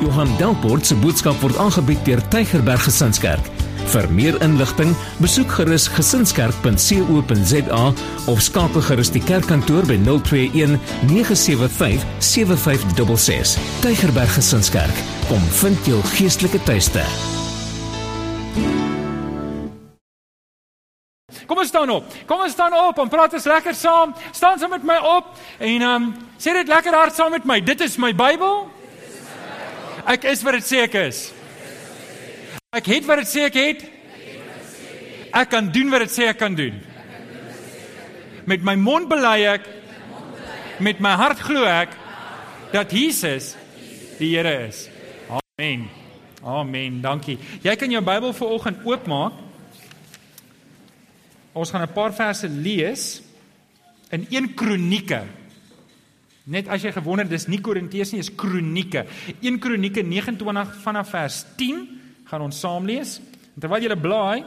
Johan Delport se boodskap word aangebied deur Tygerberg Gesinskerk. Vir meer inligting, besoek gerus gesinskerk.co.za of skakel gerus die kerkkantoor by 021 975 7566. Tygerberg Gesinskerk, kom vind jou geestelike tuiste. Kom ons staan op. Kom ons staan op en praat ons lekker saam. Staan saam met my op en ehm um, sê dit lekker hard saam met my. Dit is my Bybel. Ek is wat dit sê ek is. Ek het wat dit sê ek het. Ek kan doen wat dit sê ek kan doen. Met my mond bely ek met my hart glo ek dat Jesus die Here is. Amen. Amen. Dankie. Jy kan jou Bybel vir oggend oopmaak. Ons gaan 'n paar verse lees in 1 Kronieke. Net as jy gewonder dis nie Korintiërs nie, is Kronieke. 1 Kronieke 29 vanaf vers 10 gaan ons saam lees. En terwyl jy blaai,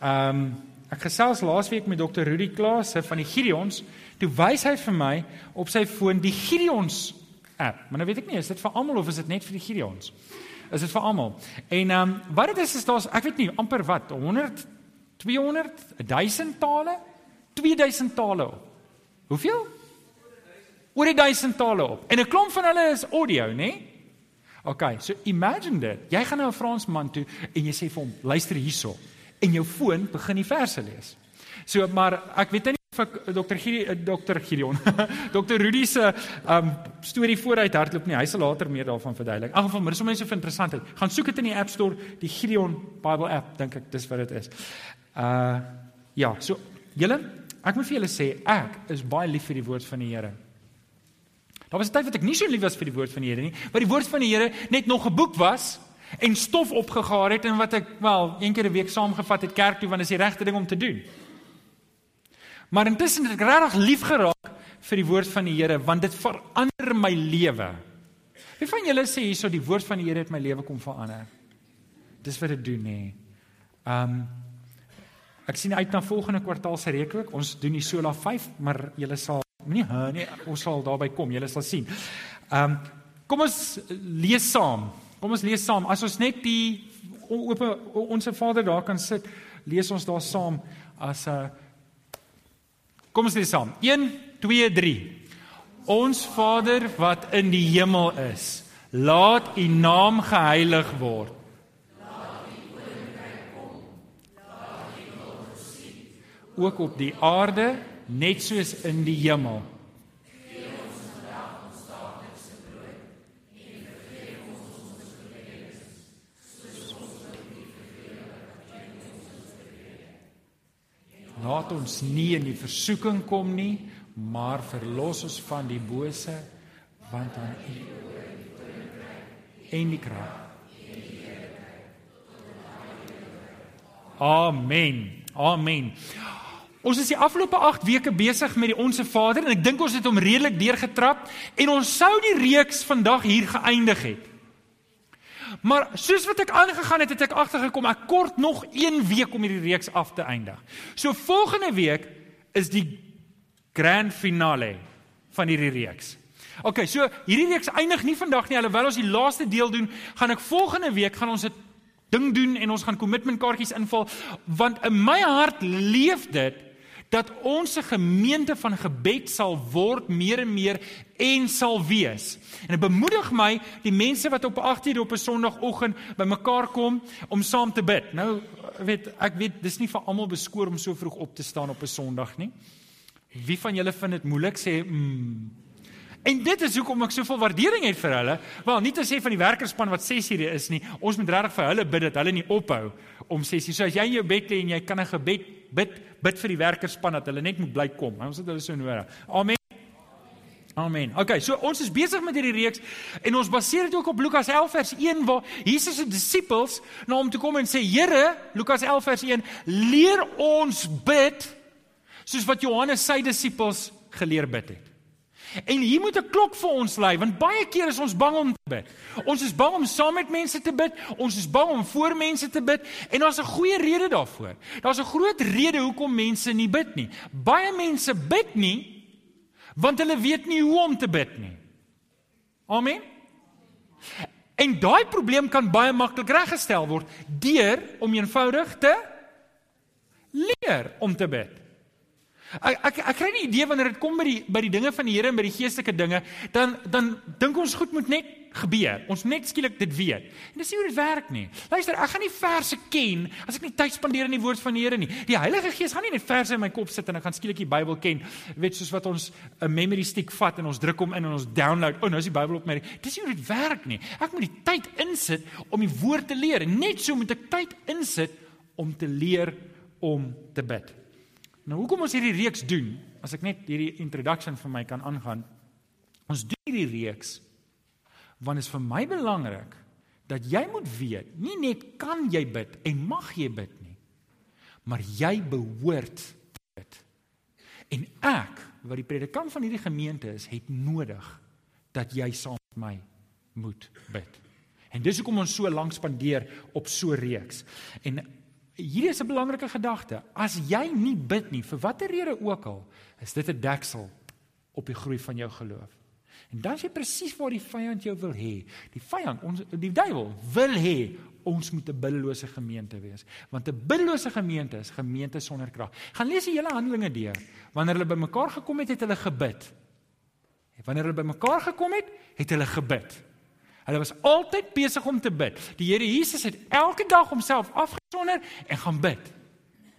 ehm um, ek gesels laasweek met Dr. Rudy Klaase van die Gideons, toe wys hy vir my op sy foon die Gideons app. Maar nou weet ek nie, is dit vir almal of is dit net vir die Gideons? Is dit vir almal? En ehm um, wat dit is is daar's ek weet nie amper wat 100 200 1000 tale 2000 tale. Hoeveel? Oor die duisend tale op. En 'n klomp van hulle is audio, nê? Nee? OK, so imagine dit. Jy gaan na 'n Fransman toe en jy sê vir hom, luister hierso. En jou foon begin die verse lees. So maar ek weet nie of ek Dr. Gideon Dr. Gideon Dr. Rudy se um storie vooruit hardloop nie. Hy sal later meer daarvan verduidelik. In geval, maar dis sommer so interessant. Gaan soek dit in die App Store, die Gideon Bible app, dink ek dis wat dit is. Uh ja, so julle, ek moet vir julle sê ek is baie lief vir die woord van die Here. Daar was 'n tyd wat ek nie so lief was vir die woord van die Here nie, maar die woord van die Here net nog 'n boek was en stof opgegaar het en wat ek wel een keer 'n week saamgevat het kerk toe want dit is die regte ding om te doen. Maar intussen het ek regtig lief geraak vir die woord van die Here want dit verander my lewe. Wie van julle sê hierso die woord van die Here het my lewe kom verander? Dis wat dit doen nê. Um ek sien uit na volgende kwartaal se reekweek. Ons doen die Sola 5, maar julle sal Nee, nee, ons sal daarby kom, julle sal sien. Ehm um, kom ons lees saam. Kom ons lees saam. As ons net die oop onsse Vader daar kan sit, lees ons daar saam as 'n uh, Kom ons lees saam. 1 2 3. Ons Vader wat in die hemel is, laat U naam geheilig word. Laat U koninkryk kom. Laat U wil geskied. Ook op die aarde net soos in die hemel. Laat ons nie in die versoeking kom nie, maar verlos ons van die bose, want aan U en die krag. Amen. Amen. Ons is die afgelope 8 weke besig met die Onse Vader en ek dink ons het hom redelik deurgetrap en ons sou die reeks vandag hier geëindig het. Maar soos wat ek aangegaan het, het ek agtergekom ek kort nog 1 week om hierdie reeks af te eindig. So volgende week is die grand finale van hierdie reeks. OK, so hierdie reeks eindig nie vandag nie, alhoewel ons die laaste deel doen, gaan ek volgende week gaan ons 'n ding doen en ons gaan kommitment kaartjies invul want in my hart leef dit dat ons 'n gemeente van gebed sal word meer en meer en sal wees. En dit bemoedig my die mense wat op 8uur op 'n Sondagoggend bymekaar kom om saam te bid. Nou weet ek weet dis nie vir almal beskoor om so vroeg op te staan op 'n Sondag nie. Wie van julle vind dit moeilik sê mm. En dit is hoekom ek soveel waardering het vir hulle. Wel, nie te sê van die werkerspan wat 6 ure is nie. Ons moet regtig vir hulle bid dat hulle nie ophou om 6 uur. So as jy in jou bed lê en jy kan 'n gebed bid bid vir die werkerspan dat hulle net moet bly kom. Ons het hulle so nodig. Amen. Amen. Okay, so ons is besig met hierdie reeks en ons baseer dit ook op Lukas 11 vers 1 waar Jesus se disippels na hom toe kom en sê: "Here, Lukas 11 vers 1, leer ons bid soos wat Johannes sy disippels geleer bid het." En hier moet 'n klok vir ons lui want baie keer is ons bang om te bid. Ons is bang om saam met mense te bid, ons is bang om voor mense te bid en daar's 'n goeie rede daarvoor. Daar's 'n groot rede hoekom mense nie bid nie. Baie mense bid nie want hulle weet nie hoe om te bid nie. Amen. En daai probleem kan baie maklik reggestel word deur om eenvoudig te leer om te bid. Ek ek ek kry nie idee wanneer dit kom by die by die dinge van die Here en by die geestelike dinge, dan dan dink ons goed moet net gebeur. Ons net skielik dit weet. En dis nie hoe dit werk nie. Luister, ek gaan nie verse ken as ek nie tyd spandeer in die woord van die Here nie. Die Heilige Gees gaan nie net verse in my kop sit en ek gaan skielik die Bybel ken. Weet soos wat ons 'n memory stick vat en ons druk hom in en ons download. O, oh, nou is die Bybel op my. Dis nie hoe dit werk nie. Ek moet die tyd insit om die woord te leer. Net so moet ek tyd insit om te leer om te bid. Nou hoekom ons hierdie reeks doen? As ek net hierdie introduction vir my kan aangaan. Ons doen hierdie reeks want dit is vir my belangrik dat jy moet weet, nie net kan jy bid en mag jy bid nie, maar jy behoort dit. En ek, wat die predikant van hierdie gemeente is, het nodig dat jy saam met my moet bid. En dis hoekom ons so lank spandeer op so reeks. En Hierdie is 'n belangrike gedagte. As jy nie bid nie vir watter rede ook al, is dit 'n deksel op die groei van jou geloof. En dan is jy presies waar die vyand jou wil hê. Die vyand, ons die duiwel wil hê ons moet 'n biddelose gemeente wees, want 'n biddelose gemeente is gemeente sonder krag. Gaan lees die hele Handelinge deur. Wanneer hulle bymekaar gekom het, het hulle gebid. Wanneer hulle bymekaar gekom het, het hulle gebid. Hulle was altyd besig om te bid. Die Here Jesus het elke dag homself afgesonder en gaan bid.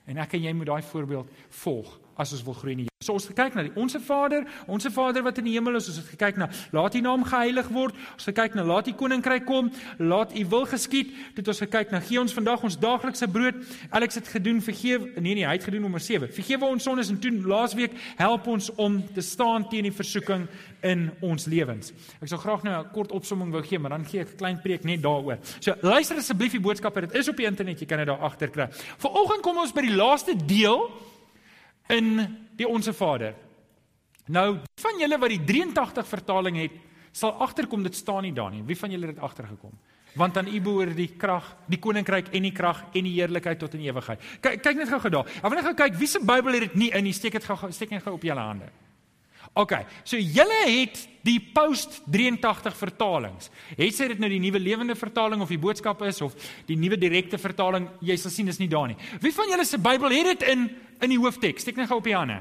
En ek en jy moet daai voorbeeld volg as ons wil groei in die Here. So ons kyk na die Onse Vader, Onse Vader wat in die hemel is. Ons het gekyk na laat U naam geheilig word. Ons het gekyk na laat U koninkryk kom, laat U wil geskied. Dit ons gekyk na gee ons vandag ons daaglikse brood. Alex het gedoen vergeef nee nee, hy het gedoen nommer 7. Vergewe ons sondes en toe laasweek help ons om te staan teen die versoeking in ons lewens. Ek sal graag nou 'n kort opsomming wou gee, maar dan gee ek 'n klein preek net daaroor. So luister asseblief die boodskappe. Dit is op die internet, jy kan dit daar agter kry. Vanoggend kom ons by die laaste deel in die onsse Vader. Nou, van julle wat die 83 vertaling het, sal agterkom dit staan nie daar nie. Wie van julle het agtergekom? Want aan U behoort die krag, die koninkryk en die krag en die heerlikheid tot in ewigheid. Kyk kyk net gou-gou daar. Ek wil net gou kyk wie se Bybel het dit nie in. Steek dit gou steek net gou op julle hande. OK. So julle het die post 83 vertalings. Het sy dit nou die nuwe lewende vertaling of die boodskap is of die nuwe direkte vertaling? Jy sal sien dis nie daar nie. Wie van julle se Bybel het dit in in die hoofteks. Steek net gou op die hande.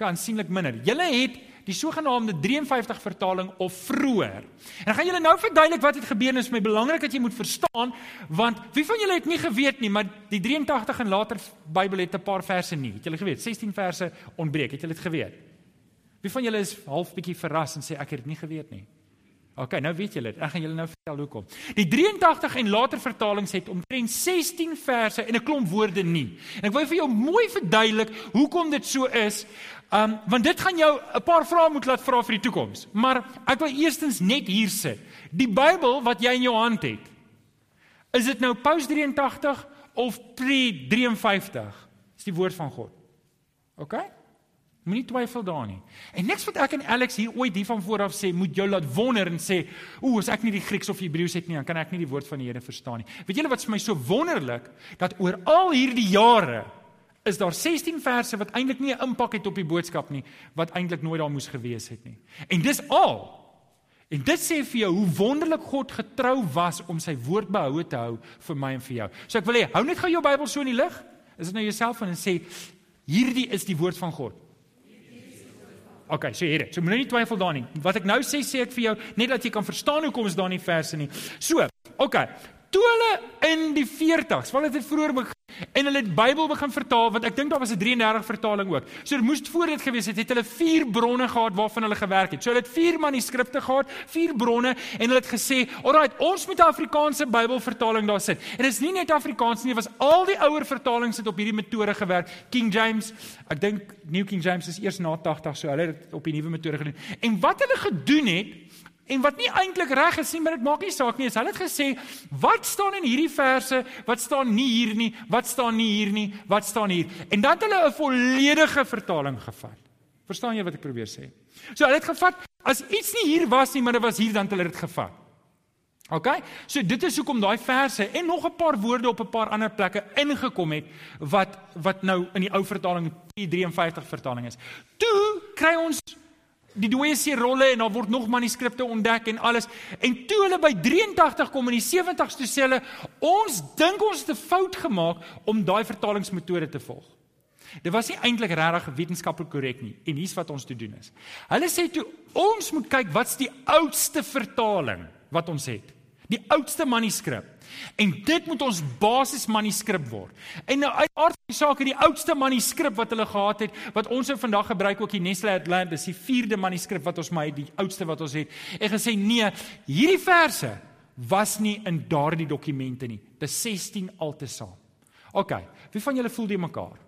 Kan sienlik minder. Julle het die sogenaamde 53 vertaling of vroeër. En ek gaan julle nou verduidelik wat het gebeur en is my belangrik dat jy moet verstaan want wie van julle het nie geweet nie, maar die 83 en later Bybel het 'n paar verse nie. Het julle geweet? 16 verse ontbreek. Het julle dit geweet? Wie van julle is half bietjie verras en sê ek het dit nie geweet nie? OK, nou weet julle dit. Ek gaan julle nou vertel hoekom. Die 83 en later vertalings het omtrent 16 verse en 'n klomp woorde nie. En ek wil vir jou mooi verduidelik hoekom dit so is. Um want dit gaan jou 'n paar vrae moet laat vra vir die toekoms. Maar ek wil eerstens net hier sit. Die Bybel wat jy in jou hand het. Is dit nou Paus 83 of Pre 53? Dis die woord van God. OK? Moenie twyfel daar nie. En niks wat ek en Alex hier ooit hiervan vooraf sê, moet jou laat wonder en sê, "Ooh, as ek nie die Grieks of Hebreëus het nie, dan kan ek nie die woord van die Here verstaan nie." Weet julle wat vir my so wonderlik dat oor al hierdie jare is daar 16 verse wat eintlik nie 'n impak het op die boodskap nie, wat eintlik nooit daar moes gewees het nie. En dis al. En dit sê vir jou hoe wonderlik God getrou was om sy woord behoue te hou vir my en vir jou. So ek wil hê, hou net gou jou Bybel so in die lig. Is dit nou jouself en sê hierdie is die woord van God. Okay, so hier. So moenie twyfel daarin nie. Wat ek nou sê, sê ek vir jou net dat jy kan verstaan hoekom is daar nie verse nie. So, okay. Toe hulle in die 40s, want dit het vroeër begin en hulle het Bybel begin vertaal want ek dink daar was 'n 33 vertaling ook. So dit moes voor dit gewees het, het hulle vier bronne gehad waarvan hulle gewerk het. So hulle het vier manuskripte gehad, vier bronne en hulle het gesê, "Alraai, ons moet 'n Afrikaanse Bybelvertaling daar sit." En dit is nie net Afrikaans nie, was al die ouer vertalings het op hierdie metode gewerk. King James, ek dink New King James is eers na 80, so hulle het op die nuwe metode gedoen. En wat hulle gedoen het, En wat nie eintlik reg is nie, maar dit maak nie saak nie. Hulle het gesê, wat staan in hierdie verse? Wat staan nie hier nie? Wat staan nie hier nie? Wat staan hier? En dan het hulle 'n volledige vertaling gevat. Verstaan jy wat ek probeer sê? So hulle het gevat as iets nie hier was nie, maar dit was hier dan het hulle dit gevat. OK? So dit is hoekom daai verse en nog 'n paar woorde op 'n paar ander plekke ingekom het wat wat nou in die ou vertaling die 53 vertaling is. Toe kry ons die dooie see rolle en daar word nog manuskripte ontdek en alles. En toe hulle by 83 kom in die 70s toe sê hulle ons dink ons het 'n fout gemaak om daai vertalingsmetode te volg. Dit was nie eintlik regtig wetenskaplik korrek nie en hier's wat ons te doen is. Hulle sê toe ons moet kyk wat's die oudste vertaling wat ons het. Die oudste manuskrip. En dit moet ons basis manuskrip word. En nou uit aard van die saak het die oudste manuskrip wat hulle gehad het, wat ons nou vandag gebruik ook die Nestle Atlantis, die 4de manuskrip wat ons maar die oudste wat ons het, en gesê nee, hierdie verse was nie in daardie dokumente nie. Dis 16 altesaam. OK, wie van julle voel die mekaar?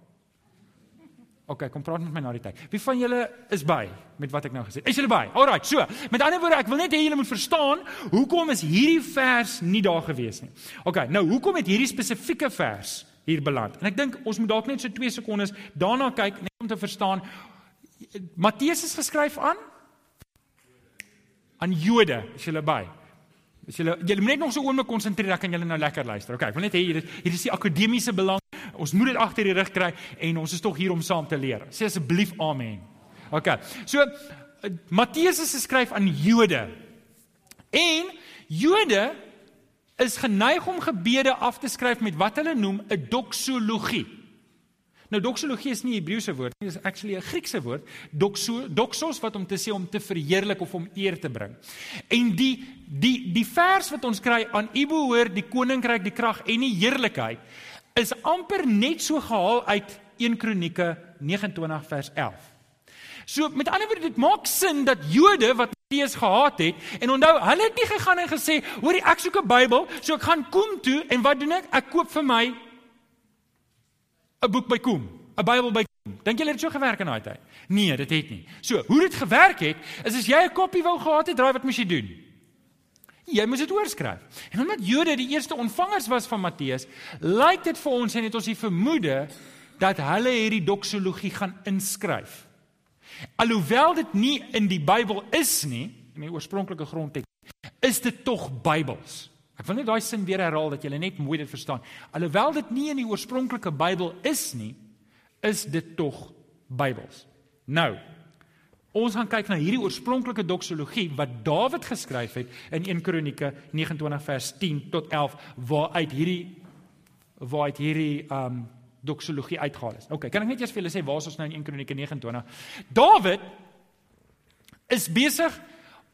OK, kom praat met my na die tyd. Wie van julle is by met wat ek nou gesê het? Is julle by? Alraai, so. Met ander woorde, ek wil net hê julle moet verstaan hoekom is hierdie vers nie daar gewees nie. OK, nou hoekom het hierdie spesifieke vers hier beland? En ek dink ons moet dalk net so 2 sekondes daarna kyk net om te verstaan Matteus is geskryf aan aan Jode, is julle by? Is julle julle moet net nog so oomblik konsentreer, dan kan julle nou lekker luister. OK, ek wil net hê hier is hier is die akademiese belang Ons moet dit agter die rug kry en ons is tog hier om saam te leer. Sê asseblief amen. OK. So Matteus is geskryf aan Jode. En Jode is geneig om gebede af te skryf met wat hulle noem 'n doxologie. Nou doxologie is nie 'n Hebreëse woord nie, dit is actually 'n Griekse woord, doxo, doxos wat om te sê om te verheerlik of om eer te bring. En die die die vers wat ons kry aan U behoort die koninkryk, die krag en die heerlikheid is amper net so gehaal uit 1 Kronieke 29 vers 11. So met ander woorde dit maak sin dat Jode wat Matteus gehaat het en onthou hulle het nie gegaan en gesê hoor ek soek 'n Bybel so ek gaan kom toe en wat doen ek? Ek koop vir my 'n boek by Kom 'n Bybel by Kom dink julle het so gewerk in daai tyd? Nee dit het nie. So hoe dit gewerk het is as jy 'n kopie wou gehad het draai wat moes jy doen Jy moet dit oorskryf. En omdat Jode die eerste ontvangers was van Matteus, lyk dit vir ons en het ons die vermoede dat hulle hierdie doxologie gaan inskryf. Alhoewel dit nie in die Bybel is nie, in die oorspronklike grondteks, is dit tog Bybels. Ek wil net daai sin weer herhaal dat julle net mooi dit verstaan. Alhoewel dit nie in die oorspronklike Bybel is nie, is dit tog Bybels. Nou, Ons gaan kyk na hierdie oorspronklike doxologie wat Dawid geskryf het in 1 Kronieke 29 vers 10 tot 11 waaruit hierdie waaruit hierdie um doxologie uitgehaal is. OK, kan ek net eers vir julle sê waar is ons nou in 1 Kronieke 29? Dawid is besig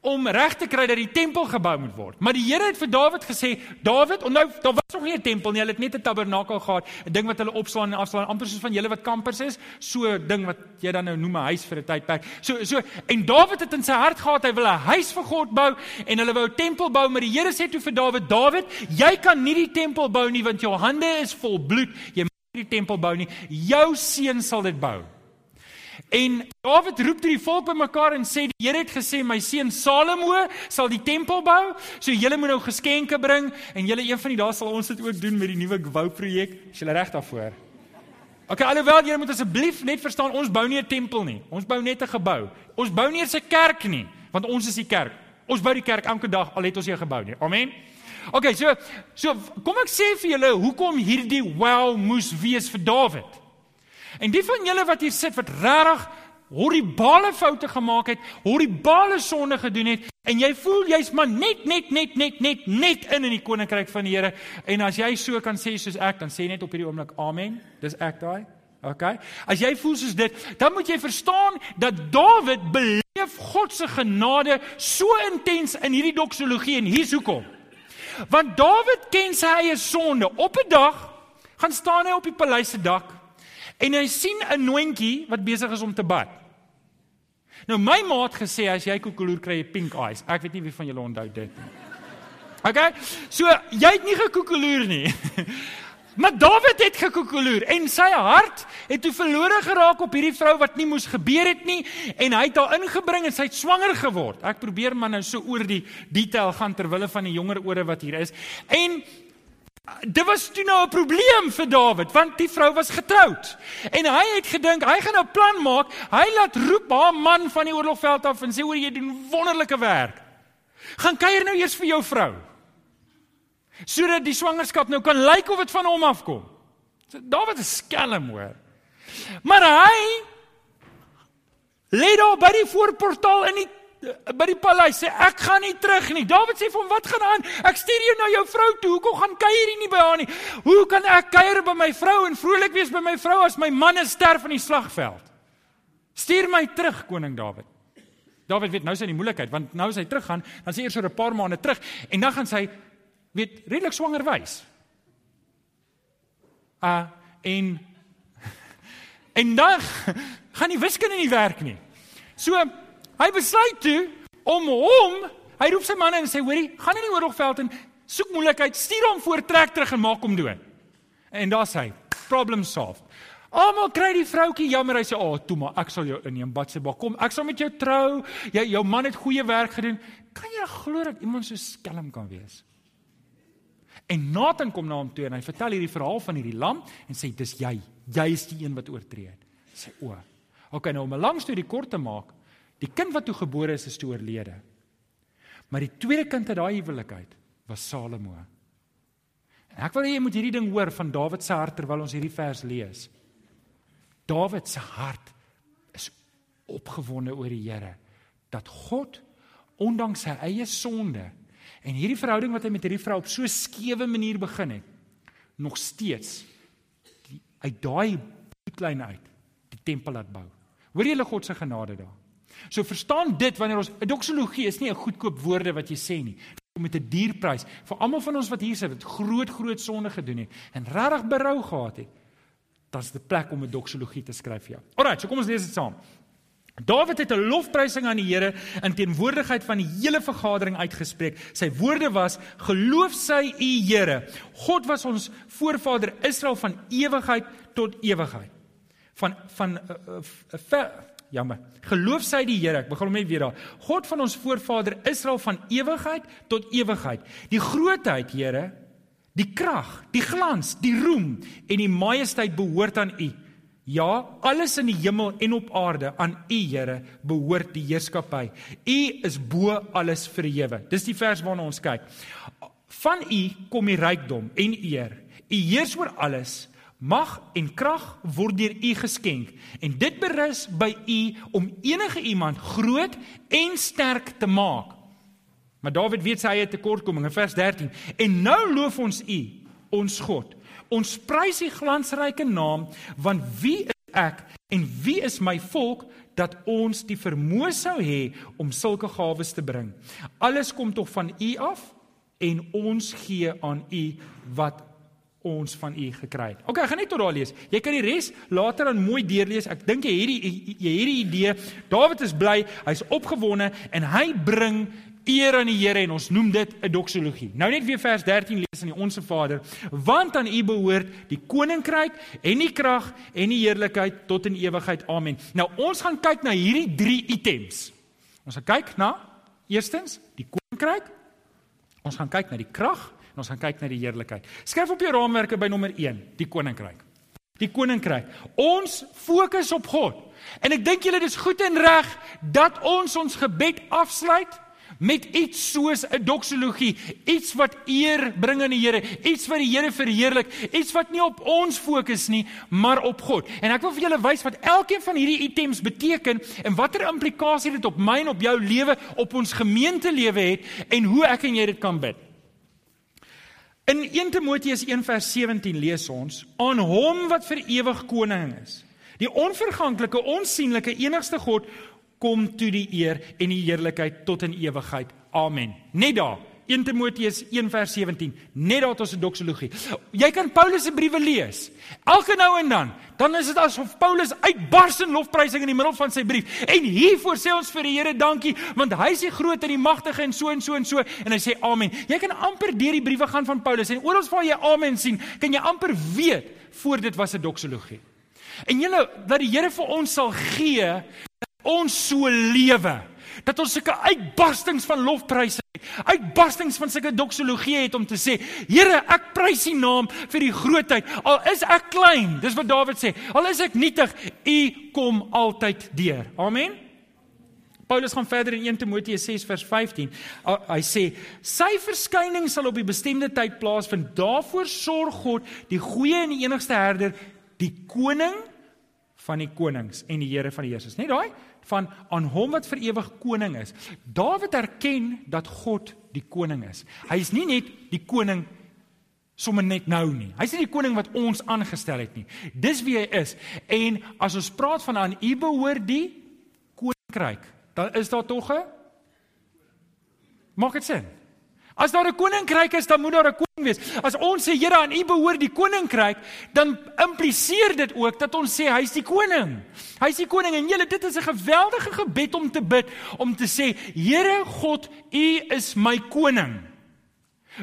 om reg te kry dat die tempel gebou moet word. Maar die Here het vir Dawid gesê, Dawid, onthou, daar was nog nie 'n tempel nie, hulle het net 'n tabernakel gehad, 'n ding wat hulle opslaan en afslaan, amper soos van julle wat kampers is, so 'n ding wat jy dan nou noem 'n huis vir 'n tydperk. So so en Dawid het in sy hart gehad hy wil 'n huis vir God bou en hulle wou 'n tempel bou, maar die Here sê toe vir Dawid, Dawid, jy kan nie die tempel bou nie want jou hande is vol bloed. Jy moet nie die tempel bou nie. Jou seun sal dit bou. En Dawid roep toe die volk bymekaar en sê die Here het gesê my seun Salomo sal die tempel bou. So julle moet nou geskenke bring en julle een van die dae sal ons dit ook doen met die nuwe gebou projek. Is julle reg daarvoor? OK, alhoewel julle moet asseblief net verstaan ons bou nie 'n tempel nie. Ons bou net 'n gebou. Ons bou nie 'n kerk nie, want ons is die kerk. Ons bou die kerk elke dag al het ons nie 'n gebou nie. Amen. OK, so so kom ek sê vir julle hoekom hierdie wow moes wees vir Dawid. En die van julle wat hier sit wat regtig horribale foute gemaak het, horribale sonde gedoen het en jy voel jy's maar net net net net net net in in die koninkryk van die Here en as jy so kan sê soos ek dan sê net op hierdie oomblik amen. Dis ek daai. OK. As jy voel soos dit, dan moet jy verstaan dat Dawid beleef God se genade so intens in hierdie doxologie en hier's hoekom. Want Dawid ken sy eie sonde. Op 'n dag gaan staan hy op die paleis se dak En hy sien 'n noontjie wat besig is om te bad. Nou my ma het gesê as jy koekeloer kry jy pink eyes. Ek weet nie wie van julle onthou dit nie. Okay? So jy het nie gekoekeloer nie. Maar Dawid het gekoekeloer en sy hart het toe verlore geraak op hierdie vrou wat nie moes gebeur het nie en hy het haar ingebring en sy het swanger geword. Ek probeer maar nou so oor die detail gaan ter wille van die jonger ore wat hier is. En Dit was toe nou 'n probleem vir Dawid want die vrou was getroud. En hy het gedink hy gaan nou plan maak. Hy laat roep haar man van die oorlogveld af en sê hoor jy doen wonderlike werk. Gaan kuier nou eers vir jou vrou. Sodat die swangerskap nou kan lyk of dit van hom afkom. So Dawid is skelm hoor. Maar hy lê daar by die voorportaal in die by die paleis sê ek gaan nie terug nie. Dawid sê vir hom wat gaan aan? Ek stuur jou na jou vrou toe. Hoekom gaan kuier jy nie by haar nie? Hoe kan ek kuier by my vrou en vrolik wees by my vrou as my man sterf in die slagveld? Stuur my terug koning Dawid. Dawid weet nou sy in die moeilikheid want nou as hy teruggaan, dan sê eers oor 'n paar maande terug en dan gaan sy weet redelik swanger wys. Ah uh, en en dan gaan die wiskunde nie werk nie. So hy besluit toe om hom, hy roep sy manne en sê hoorie, gaan in die oorlogveld en soek moeilikheid, stuur hom voor trek terug en maak hom dood. En daar's hy, problem solved. Almal kry die vroutjie jammer hy sê, "O, oh, toe maar, ek sal jou inneem, Batseba. Kom, ek sal met jou trou. Jy jou man het goeie werk gedoen." Kan jy glo dat iemand so skelm kan wees? En Nathan kom na hom toe en hy vertel hierdie verhaal van hierdie lam en sê, "Dis jy. Jy is die een wat oortree het." Sê, "O, Okay, nou om 'n lang storie kort te maak, die kind wat toe gebore is, is toe oorlede. Maar die tweede kind uit daai huwelikheid was Salomo. En ek wil hê jy moet hierdie ding hoor van Dawid se hart terwyl ons hierdie vers lees. Dawid se hart is opgewonde oor die Here dat God ondanks sy eie sonde en hierdie verhouding wat hy met hierdie vrou op so skewe manier begin het, nog steeds die, uit daai klein uit die tempel laat bou. Hoor jy hulle God se genade daar? So verstaan dit wanneer ons doxologie is nie 'n goedkoop woorde wat jy sê nie. Dit met 'n dierprys vir almal van ons wat hier sit wat groot groot sonde gedoen het en regtig berou gehad het. Dan's dit plek om 'n doxologie te skryf vir jou. Alraai, so kom ons lees dit saam. Dawid het 'n lofprysing aan die Here in teenwoordigheid van die hele vergadering uitgespreek. Sy woorde was: "Geloof sy U Here. God was ons voorvader Israel van ewigheid tot ewigheid." van van uh, uh, ver, jammer. Geloof sy die Here. Ek begin hom net weer daar. God van ons voorvader Israel van ewigheid tot ewigheid. Die grootheid, Here, die krag, die glans, die roem en die majesteit behoort aan U. Ja, alles in die hemel en op aarde aan U, Here, behoort die heerskappy. U is bo alles verhewe. Dis die vers waarna ons kyk. Van U kom die rykdom en eer. U heers oor alles. Mag en krag word deur U geskenk en dit berus by U om enige iemand groot en sterk te maak. Maar Dawid weet sy eie tekortkominge vers 13 en nou loof ons U, ons God. Ons prys U glansryke naam want wie is ek en wie is my volk dat ons die vermoë sou hê om sulke gawes te bring. Alles kom tog van U af en ons gee aan U wat ons van u gekry het. OK, ek gaan net tot daar lees. Jy kan die res later dan mooi deurlees. Ek dink jy hierdie jy hierdie idee. Dawid is bly, hy's opgewonde en hy bring eer aan die Here en ons noem dit 'n doxologie. Nou net weer vers 13 lees in die Onse Vader, want aan u behoort die koninkryk en die krag en die heerlikheid tot in ewigheid. Amen. Nou ons gaan kyk na hierdie drie items. Ons gaan kyk na eerstens die koninkryk. Ons gaan kyk na die krag en ons gaan kyk na die heerlikheid. Skryf op jou raamwerke by nommer 1, die koninkryk. Die koninkryk. Ons fokus op God. En ek dink julle dis goed en reg dat ons ons gebed afsluit met iets soos 'n doxologie, iets wat eer bring aan die Here, iets wat die Here verheerlik, iets wat nie op ons fokus nie, maar op God. En ek wil vir julle wys wat elkeen van hierdie items beteken en watter implikasie dit op my en op jou lewe, op ons gemeentelewe het en hoe ek en jy dit kan bid. In 1 Timoteus 1:17 lees ons: "Aan hom wat vir ewig koning is, die onverganklike, onsigbare, enigste God, kom toe die eer en die heerlikheid tot in ewigheid. Amen." Net daar 1 Timoteus 1:17 net daar tot 'n doxologie. Jy kan Paulus se briewe lees. Elke nou en dan, dan is dit asof Paulus uitbars in lofprysing in die middel van sy brief. En hiervoor sê ons vir die Here dankie, want hy is die groot en die magtige en so en so en so en hy sê amen. Jy kan amper deur die briewe gaan van Paulus en oral waar jy amen sien, kan jy amper weet voor dit was 'n doxologie. En julle dat die Here vir ons sal gee ons so lewe dat ons sulke uitbarstings van lofpryse het, uitbarstings van sulke doxologie het om te sê, Here, ek prys U naam vir die grootheid. Al is ek klein, dis wat Dawid sê. Al is ek nietig, U kom altyd deur. Amen. Paulus gaan verder in 1 Timoteus 6 vers 15. Hy sê sy verskyning sal op die bestemde tyd plaasvind. Daarvoor sorg God, die goeie en die enigste herder, die koning van die konings en die Here van die heersers. Net daai van aan hom wat vir ewig koning is. Dawid erken dat God die koning is. Hy is nie net die koning sommer net nou nie. Hy's nie die koning wat ons aangestel het nie. Dis wie hy is. En as ons praat van aan u behoort die koninkryk, dan is daar tog 'n Maak dit sin? As daar 'n koninkryk is, dan moet daar 'n koning wees. As ons sê Here aan U behoort die koninkryk, dan impliseer dit ook dat ons sê hy's die koning. Hy's die koning en julle dit is 'n geweldige gebed om te bid om te sê Here God, U is my koning.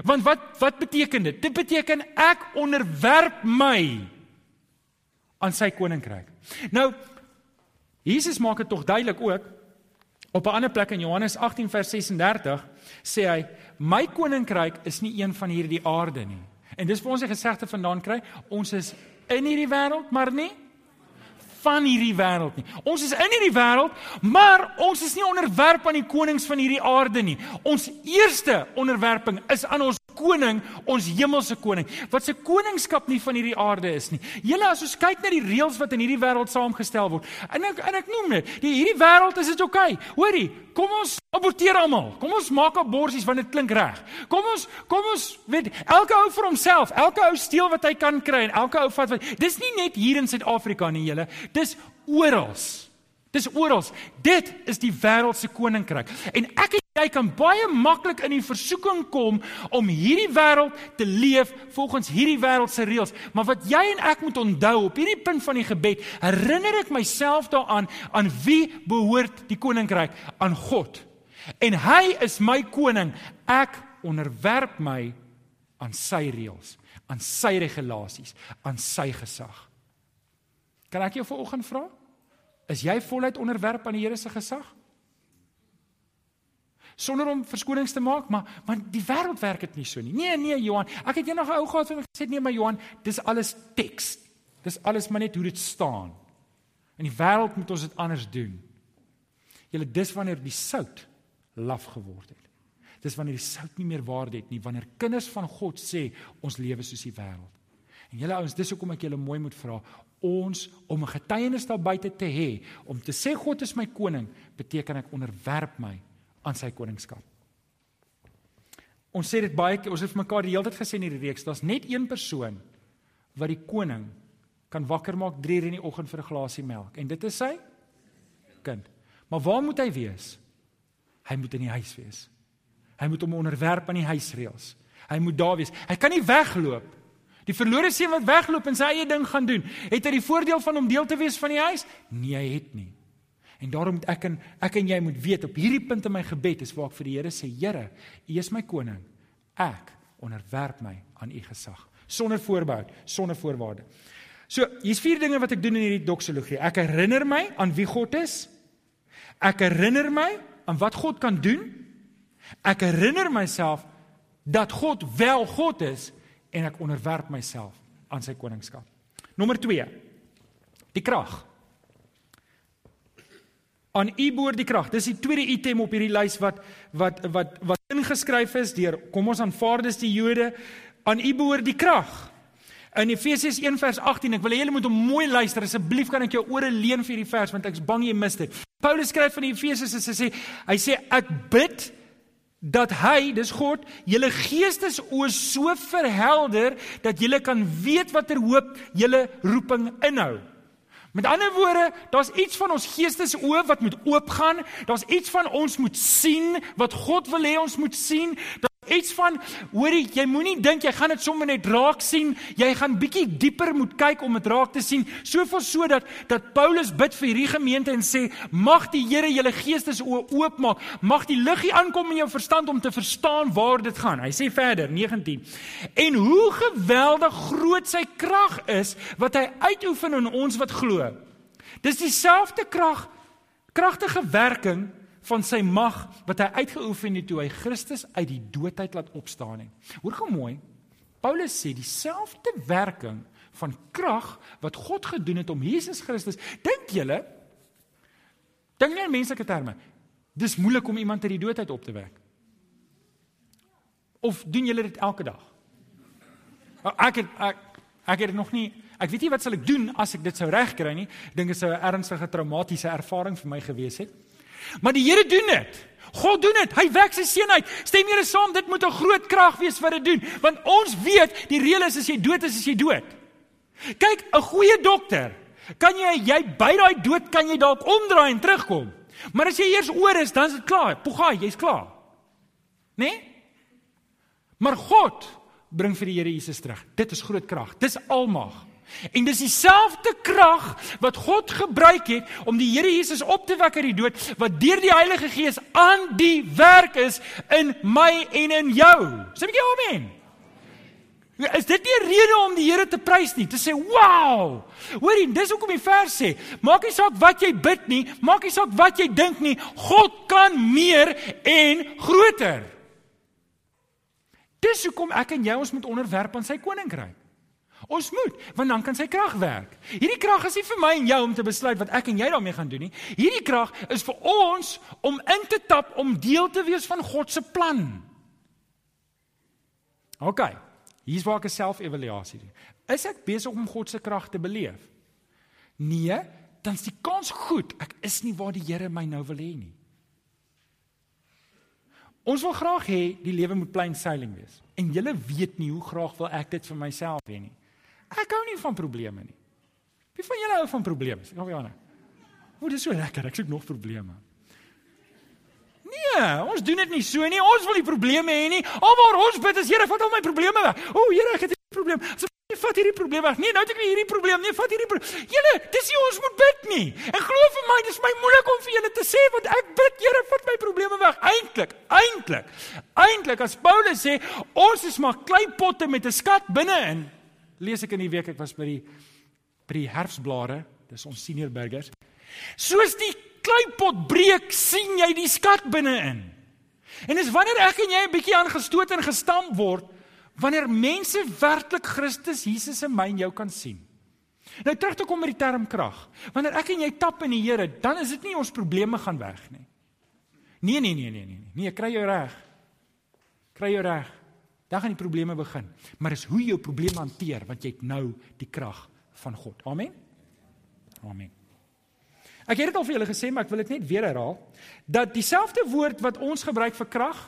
Want wat wat beteken dit? Dit beteken ek onderwerp my aan sy koninkryk. Nou Jesus maak dit tog duidelik ook op 'n ander plek in Johannes 18 vers 36 sê hy my koninkryk is nie een van hierdie aarde nie. En dis waar ons die gesegde vandaan kry, ons is in hierdie wêreld, maar nie van hierdie wêreld nie. Ons is in hierdie wêreld, maar ons is nie onderwerp aan die konings van hierdie aarde nie. Ons eerste onderwerping is aan ons koning, ons hemelse koning, wat se koningskap nie van hierdie aarde is nie. Julle as ons kyk na die reëls wat in hierdie wêreld saamgestel word. En ek en ek noem dit, die hierdie wêreld is dit oukei. Okay. Hoorie, kom ons aborteer almal. Kom ons maak aborsies want dit klink reg. Kom ons kom ons weet elke ou vir homself, elke ou steel wat hy kan kry en elke ou vat wat Dis nie net hier in Suid-Afrika nie, julle. Dis oral. Dis oral. Dit is die wêreld se koninkryk. En ek en jy kan baie maklik in die versoeking kom om hierdie wêreld te leef volgens hierdie wêreld se reëls. Maar wat jy en ek moet onthou op hierdie punt van die gebed, herinner ek myself daaraan aan wie behoort die koninkryk? Aan God. En hy is my koning. Ek onderwerp my aan sy reëls, aan sy regulasies, aan sy gesag. Kan ek jou vanoggend vra? Is jy voluit onderwerp aan die Here se gesag? Sonder om verskonings te maak, maar want die wêreld werk dit nie so nie. Nee, nee Johan, ek het eendag 'n ou gehad wat gesê nee, maar Johan, dis alles teks. Dis alles maar net hoe dit staan. In die wêreld moet ons dit anders doen. Julle dis wanneer die sout laf geword het. Dis wanneer die sout nie meer waarde het nie, wanneer kinders van God sê ons lewe soos die wêreld. En julle ouens, dis hoekom ek julle mooi moet vra, ons om 'n getuienis daar buite te hê om te sê God is my koning beteken ek onderwerp my aan sy koningskap. Ons sê dit baie ons het vir mekaar die hele tyd gesê in hierdie reeks daar's net een persoon wat die koning kan wakker maak 3 uur in die oggend vir 'n glasie melk en dit is sy kind. Maar waar moet hy wees? Hy moet in die huis wees. Hy moet hom onderwerp aan die huisreëls. Hy moet daar wees. Hy kan nie wegloop nie. Die verlore seun wat wegloop en sy eie ding gaan doen, het hy die voordeel van om deel te wees van die huis? Nee, hy het nie. En daarom moet ek en ek en jy moet weet op hierdie punt in my gebed is waar ek vir die Here sê, Here, U is my koning. Ek onderwerp my aan U gesag sonder voorbehou, sonder voorwaarde. So, hier's vier dinge wat ek doen in hierdie doxologie. Ek herinner my aan wie God is. Ek herinner my aan wat God kan doen. Ek herinner myself dat God wel God is en ek onderwerp myself aan sy koningskap. Nommer 2. Die krag. Aan U behoort die krag. Dis die tweede item op hierdie lys wat wat wat wat ingeskryf is deur kom ons aanvaar dis die Jode. Aan U behoort die krag. In Efesiërs 1 vers 18, ek wil hê julle moet hom mooi luister. Asseblief kan ek jou ore leen vir hierdie vers want ek's bang jy mis dit. Paulus skryf van die Efesiërs en hy sê hy sê ek bid dat hy, dis God, julle geestesoë so verhelder dat julle kan weet watter hoop julle roeping inhou. Met ander woorde, daar's iets van ons geestesoë wat moet oopgaan. Daar's iets van ons moet sien wat God wil hê ons moet sien. Iets van hoorie, jy moenie dink jy gaan dit sommer net raak sien. Jy gaan bietjie dieper moet kyk om dit raak te sien. Soveel sodat dat Paulus bid vir hierdie gemeente en sê: "Mag die Here julle geestes oopmaak. Mag die liggie aankom in jou verstand om te verstaan waar dit gaan." Hy sê verder, 19. En hoe geweldig groot sy krag is wat hy uitoefen in ons wat glo. Dis dieselfde krag, kragtige werking van sy mag wat hy uitgeoefen het toe hy Christus uit die doodheid laat opstaan het. Hoor gou mooi. Paulus sê dieselfde werking van krag wat God gedoen het om Jesus Christus. Dink julle? Dink nie in menslike terme. Dis moeilik om iemand uit die doodheid op te wek. Of doen julle dit elke dag? Ek het ek Ek het nog nie ek weet nie wat sal ek doen as ek dit sou regkry nie. Dink dit sou 'n ernstige traumatiese ervaring vir my gewees het. Maar die Here doen dit. God doen dit. Hy wek sy seun uit. Stem julle saam, dit moet 'n groot krag wees vir dit doen, want ons weet die reël is as jy dood is, is jy dood. Kyk, 'n goeie dokter, kan jy jy by daai dood kan jy dalk omdraai en terugkom. Maar as jy eers oor is, dan is dit klaar. Pogai, jy's klaar. Né? Nee? Maar God bring vir die Here Jesus terug. Dit is groot krag. Dis almag. En dis dieselfde krag wat God gebruik het om die Here Jesus op te wek uit die dood wat deur die Heilige Gees aan die werk is in my en in jou. Sê 'n bietjie amen. Is dit nie 'n rede om die Here te prys nie? Te sê, "Wow!" Hoorie, dis hoekom die vers sê, maak nie saak wat jy bid nie, maak nie saak wat jy dink nie, God kan meer en groter. Dis hoekom ek en jy ons moet onderwerp aan sy koninkryk. Ons moet, want dan kan sy krag werk. Hierdie krag is nie vir my en jou om te besluit wat ek en jy daarmee gaan doen nie. Hierdie krag is vir ons om in te tap om deel te wees van God se plan. OK. Hier's waar ek 'n self-evaluasie doen. Is ek besig om God se krag te beleef? Nee, dan is die kans goed ek is nie waar die Here my nou wil hê nie. Ons wil graag hê die lewe moet plain sailing wees. En julle weet nie hoe graag wil ek dit vir myself hê nie. Ek hou nie van probleme nie. Wie van julle hou van probleme? Ek hoor Janne. O, dis so lekker. Ek soek nog probleme. Nee, ons doen dit nie so nie. Ons wil nie probleme hê nie. Alwaar ons bid is Here, vat al my probleme weg. O, Here, ek het 'n probleem. Asseblief vat hierdie probleem weg. Nee, nou het ek hierdie probleem. Nee, vat hierdie probleem. Julle, dis nie ons moet bid nie. En glo vir my, dis my moeilik om vir julle te sê want ek bid, Here, vat my probleme weg. Eintlik, eintlik. Eintlik as Paulus sê, ons is maar kleipotte met 'n skat binne-in. Lees ek in die week ek was by die by die herfsblare, dis ons senior burgers. Soos die kleipot breek, sien jy die skat binne-in. En dis wanneer ek en jy 'n bietjie aangestoot en gestamp word, wanneer mense werklik Christus Jesus in my en jou kan sien. Nou terug te kom met die term krag. Wanneer ek en jy tap in die Here, dan is dit nie ons probleme gaan weg nie. Nee nee nee nee nee nee. Nee, kry jou reg. Kry jou reg. Dan gaan die probleme begin. Maar is hoe jy jou probleme hanteer want jy het nou die krag van God. Amen. Amen. Ek het dit al vir julle gesê, maar ek wil dit net weer herhaal dat dieselfde woord wat ons gebruik vir krag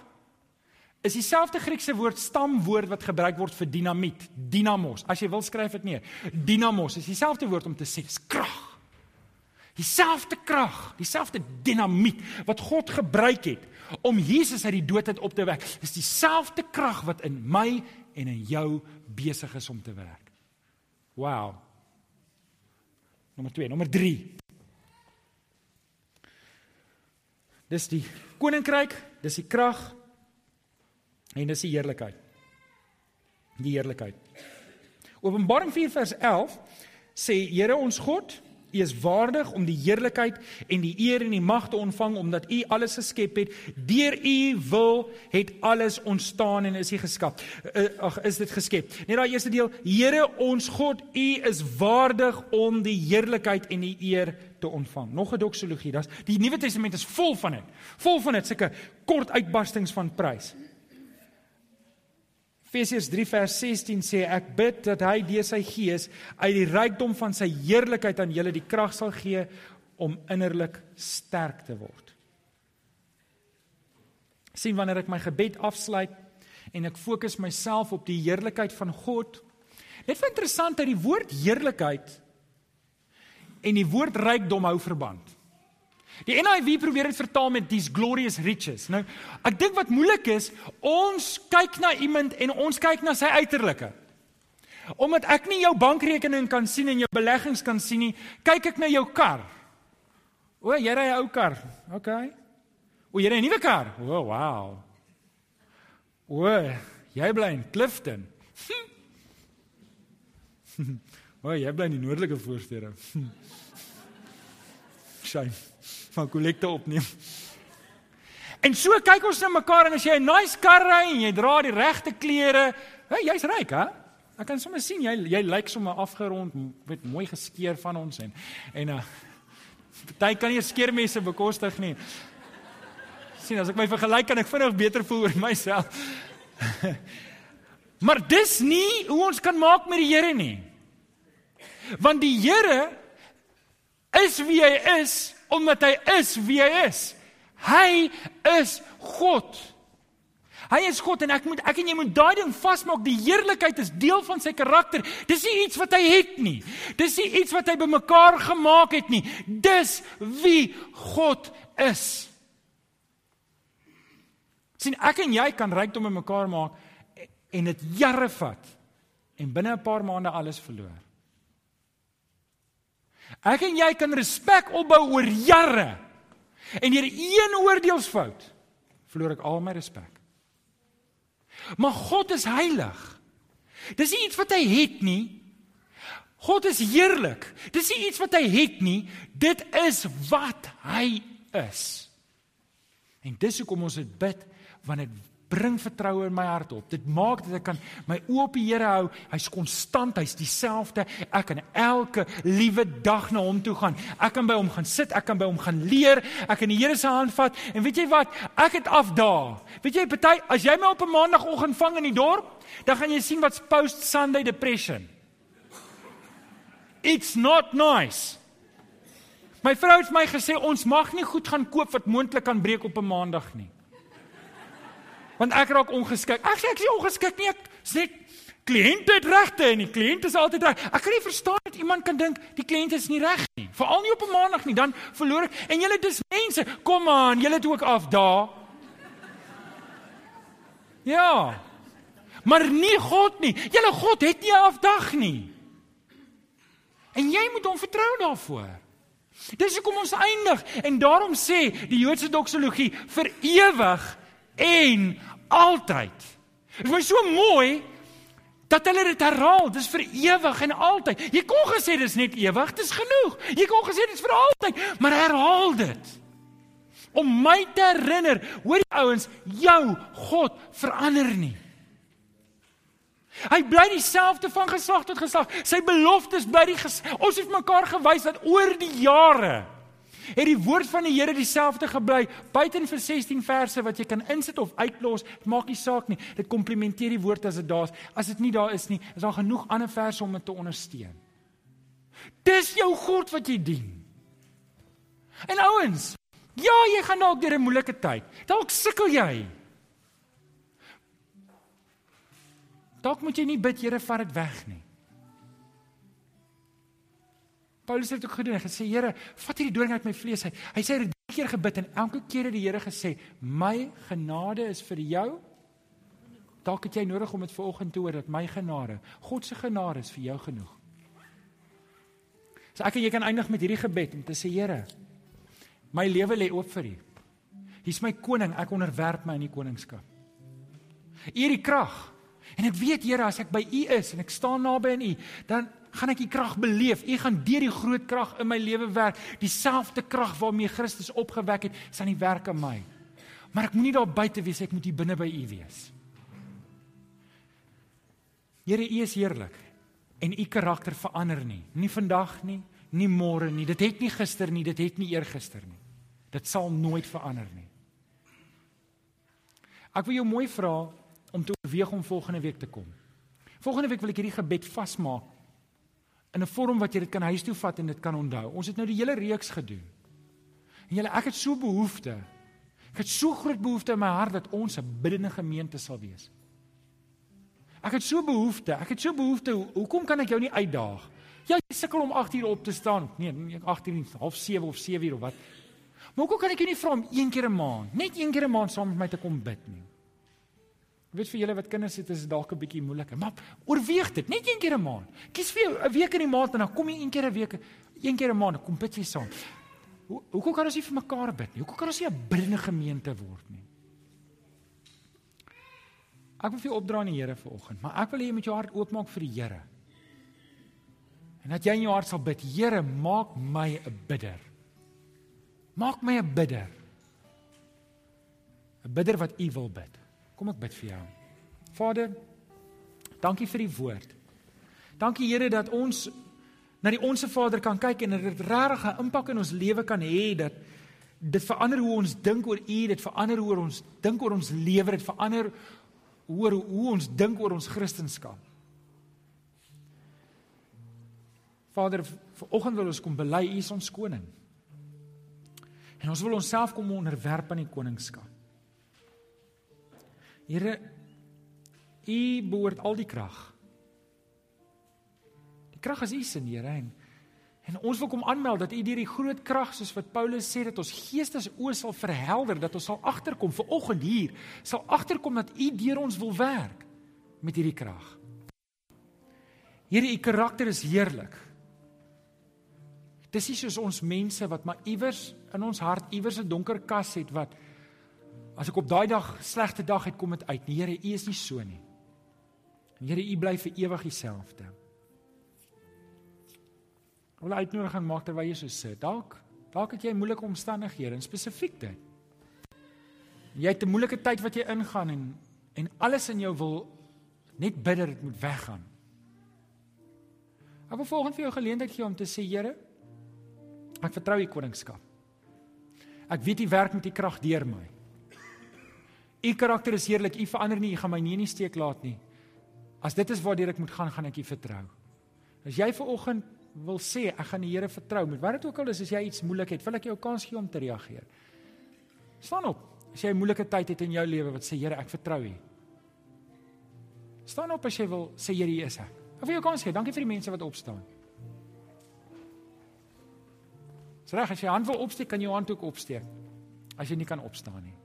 is dieselfde Griekse woord stamwoord wat gebruik word vir dinamiet, dynamos. As jy wil skryf dit neer. Dynamos is dieselfde woord om te sê dis krag. Dieselfde krag, dieselfde dinamiet wat God gebruik het om Jesus uit die dood uit op te wek. Dis dieselfde krag wat in my en in jou besig is om te werk. Wow. Nommer 2, nommer 3. Dis die koninkryk, dis die krag en dis die heerlikheid. Die heerlikheid. Openbaring 4 vers 11 sê Here ons God, U is waardig om die heerlikheid en die eer en die mag te ontvang omdat U alles geskep het. Deur U wil het alles ontstaan en is U geskep. Uh, ag, is dit geskep. Net daai eerste deel, Here ons God, U is waardig om die heerlikheid en die eer te ontvang. Nog 'n doxologie. Das die Nuwe Testament is vol van dit. Vol van dit sulke kort uitbarstings van prys. Efesiërs 3 vers 16 sê ek bid dat hy deur sy gees uit die rykdom van sy heerlikheid aan julle die krag sal gee om innerlik sterk te word. sien wanneer ek my gebed afsluit en ek fokus myself op die heerlikheid van God. Net vir interessant dat die woord heerlikheid en die woord rykdom hou verband. Die NIV probeer dit vertaal met these glorious riches. Nou, ek dink wat moeilik is, ons kyk na iemand en ons kyk na sy uiterlike. Omdat ek nie jou bankrekening kan sien en jou beleggings kan sien nie, kyk ek na jou kar. O, jy ry 'n ou kar. OK. O, jy ry 'n nuwe kar. O, wow. O, jy bly in Clifton. o, jy bly in die noordelike voorstede. Shame van kollekte opneem. En so kyk ons na mekaar en as jy 'n nice kar ry en jy dra die regte klere, hey, jy's ryk, hè? Ek kan sommer sien jy jy lyk sommer afgerond met mooi geskeer van ons en en uh party kan nie skeermesse bekostig nie. sien as ek my vergelyk kan ek vinnig beter voel oor myself. maar dis nie hoe ons kan maak met die Here nie. Want die Here is wie hy is omdat hy is wie hy is. Hy is God. Hy is God en ek moet ek en jy moet daai ding vasmaak. Die heerlikheid is deel van sy karakter. Dis nie iets wat hy het nie. Dis nie iets wat hy bymekaar gemaak het nie. Dis wie God is. sien ek en jy kan rykdom bymekaar maak en dit jare vat en binne 'n paar maande alles verloor. Ek en jy kan respek opbou oor jare. En deur een oordeelsfout verloor ek al my respek. Maar God is heilig. Dis nie iets wat hy het nie. God is heerlik. Dis nie iets wat hy het nie. Dit is wat hy is. En dis hoekom ons dit bid want dit bring vertroue in my hart op. Dit maak dat ek kan my oë op die Here hou. Hy's konstant, hy's dieselfde. Ek kan elke liewe dag na hom toe gaan. Ek kan by hom gaan sit, ek kan by hom gaan leer. Ek kan die Here se hand vat. En weet jy wat? Ek het afdaag. Weet jy, party, as jy my op 'n maandagooggend vang in die dorp, dan gaan jy sien wat's post Sunday depression. It's not nice. My vrou het my gesê ons mag nie goed gaan koop wat moontlik kan breek op 'n maandag nie want ek raak ongeskik. Ek sê ek is ongeskik nie, ek sê kliënte het regte en die kliënt is altyd reg. Ek kan nie verstaan dat iemand kan dink die kliënt is nie reg nie. Veral nie op 'n maandag nie, dan verloor ek. En julle dis mense, kom aan, julle het ook af daar. Ja. Maar nie God nie. Julle God het nie afdag nie. En jy moet hom vertrou daarvoor. Dis hoekom ons eindig en daarom sê die Joodse doxologie vir ewig en altyd. Dit was so mooi dat hulle dit herhaal, dis vir ewig en altyd. Jy kon gesê dis net ewig, dis genoeg. Jy kon gesê dis vir altyd, maar herhaal dit. Om my te herinner, hoor die ouens, jou God verander nie. Hy bly dieselfde van geslag tot geslag. Sy beloftes bly die ons het mekaar gewys dat oor die jare het die woord van die Here dieselfde gebly buiten vir 16 verse wat jy kan insit of uitlos, maak nie saak nie. Dit komplementeer die woord as dit daar is. As dit nie daar is nie, is daar genoeg ander verse om dit te ondersteun. Dis jou God wat jy dien. En ouens, ja, jy gaan dalk deur 'n moeilike tyd. Dalk sukkel jy. Dalk moet jy nie bid Here vat dit weg nie. Paulus het ook gedoen. Hy gesê, Here, vat hierdie doring uit my vlees uit. Hy sê hy het drie keer gebid en elke keer het die Here gesê, "My genade is vir jou." Dalk het jy nodig om dit vanoggend te hoor dat my genade, God se genade is vir jou genoeg. So ek en jy kan eindig met hierdie gebed om te sê, Here, my lewe lê oop vir U. Hier's my koning, ek onderwerp my aan U koningskap. U het die krag. En ek weet Here, as ek by U is en ek staan naby aan U, dan gaan ek die krag beleef. U gaan deur die groot krag in my lewe werk. Dieselfde krag waarmee Christus opgewek het, is aan die werk in my. Maar ek moenie daar buite wees, ek moet hier binne by U wees. Here, U is heerlik en U karakter verander nie. Nie vandag nie, nie môre nie. Dit het nie gister nie, dit het nie eergister nie. Dit sal nooit verander nie. Ek wil jou mooi vra om te oorweeg om volgende week te kom. Volgende week wil ek hierdie gebed vasmaak in 'n vorm wat jy dit kan huis toe vat en dit kan onthou. Ons het nou die hele reeks gedoen. En julle, ek het so behoefte. Ek het so groot behoefte in my hart dat ons 'n biddende gemeente sal wees. Ek het so behoefte. Ek het so behoefte. Hoekom kan ek jou nie uitdaag? Ja, jy sukkel om 8 uur op te staan. Nee, 8 uur, half 7 of 7 uur of wat. Maar hoekom kan ek jou nie vra om een keer 'n maand, net een keer 'n maand saam met my te kom bid nie? Ek weet vir julle wat kinders het, is dit dalk 'n bietjie moeiliker, maar oorweeg dit, net een keer 'n maand. Kies vir jou 'n week in die maand en dan kom jy een keer 'n week, een keer 'n maand, kom bid jy saam. Hoe hoekom kan ons nie vir mekaar bid nie? Hoekom kan ons nie 'n biddende gemeente word nie? Ek wil vir jou opdra aan die Here vanoggend, maar ek wil hê jy moet jou hart oopmaak vir die Here. En dat jy in jou hart sal bid, Here, maak my 'n bidder. Maak my 'n bidder. 'n Bidder wat U wil bid. Kom ek bid vir jou. Vader, dankie vir die woord. Dankie Here dat ons na die onsse Vader kan kyk en dit regtig 'n impak in ons lewe kan hê dat dit verander hoe ons dink oor U, dit verander hoe ons dink oor ons lewe, dit verander hoe hoe ons dink oor ons kristendom. Vader, vanoggend wil ons kom bely U is ons koning. En ons wil onsself kom onderwerp aan die koningskap. Here, U behoort al die krag. Die krag is U se, Here, en En ons wil kom aanmeld dat U deur die groot krag soos wat Paulus sê dat ons geestes oë sal verhelder, dat ons sal agterkom ver oggend hier, sal agterkom dat U deur ons wil werk met hierdie krag. Here, U karakter is heerlik. Dis nie soos ons mense wat maar iewers in ons hart iewers 'n donker kas het wat as ek op daai dag slegte dag het kom dit uit. Nee, Here, U is nie so nie. Here, U bly vir ewig dieselfde. Wil uitnodiging maak terwyl jy so sit. Dalk dalk het jy moeilike omstandighede in spesifiek dit. Jy het 'n moeilike tyd wat jy ingaan en en alles in jou wil net bid dat dit moet weggaan. Ek wil volgens vir jou geleentheid gee om te sê Here, ek vertrou U koningskap. Ek weet U werk met U krag deur my. U karakter is heerlik. U verander nie. U gaan my nie in die steek laat nie. As dit is waartoe ek moet gaan, gaan ek U vertrou. As jy ver oggend wil sê ek gaan die Here vertrou met wat dit ook al is as jy iets moeilik het, wil ek jou kans gee om te reageer. Staan op. As jy 'n moeilike tyd het in jou lewe wat sê Here, ek vertrou U. Staan op as jy wil sê Here, hier is ek. Ek wil jou kans gee. Dankie vir die mense wat opstaan. Reg, as jy hand wil opsteek, kan jy jou hand ook opsteek. As jy nie kan opstaan nie.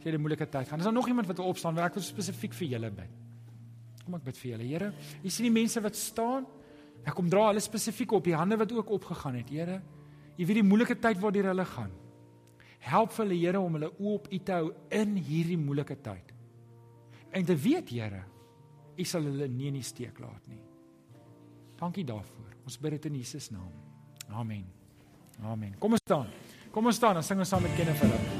As jy 'n moeilike tyd gaan. Is daar nog iemand wat wil opstaan? Wil ek wil spesifiek vir julle bid. Kom ek bid vir julle. Here, jy sien die mense wat staan. Ek kom dra hulle spesifiek op die hande wat ook opgegaan het, Here. U weet die moeilike tyd waardeur hulle gaan. Help vir hulle, Here, om hulle oop U te hou in hierdie moeilike tyd. En te weet, Here, U sal hulle nie in die steek laat nie. Dankie daarvoor. Ons bid dit in Jesus naam. Amen. Amen. Kom ons staan. Kom ons staan en sing ons saam met Kenneth hulle.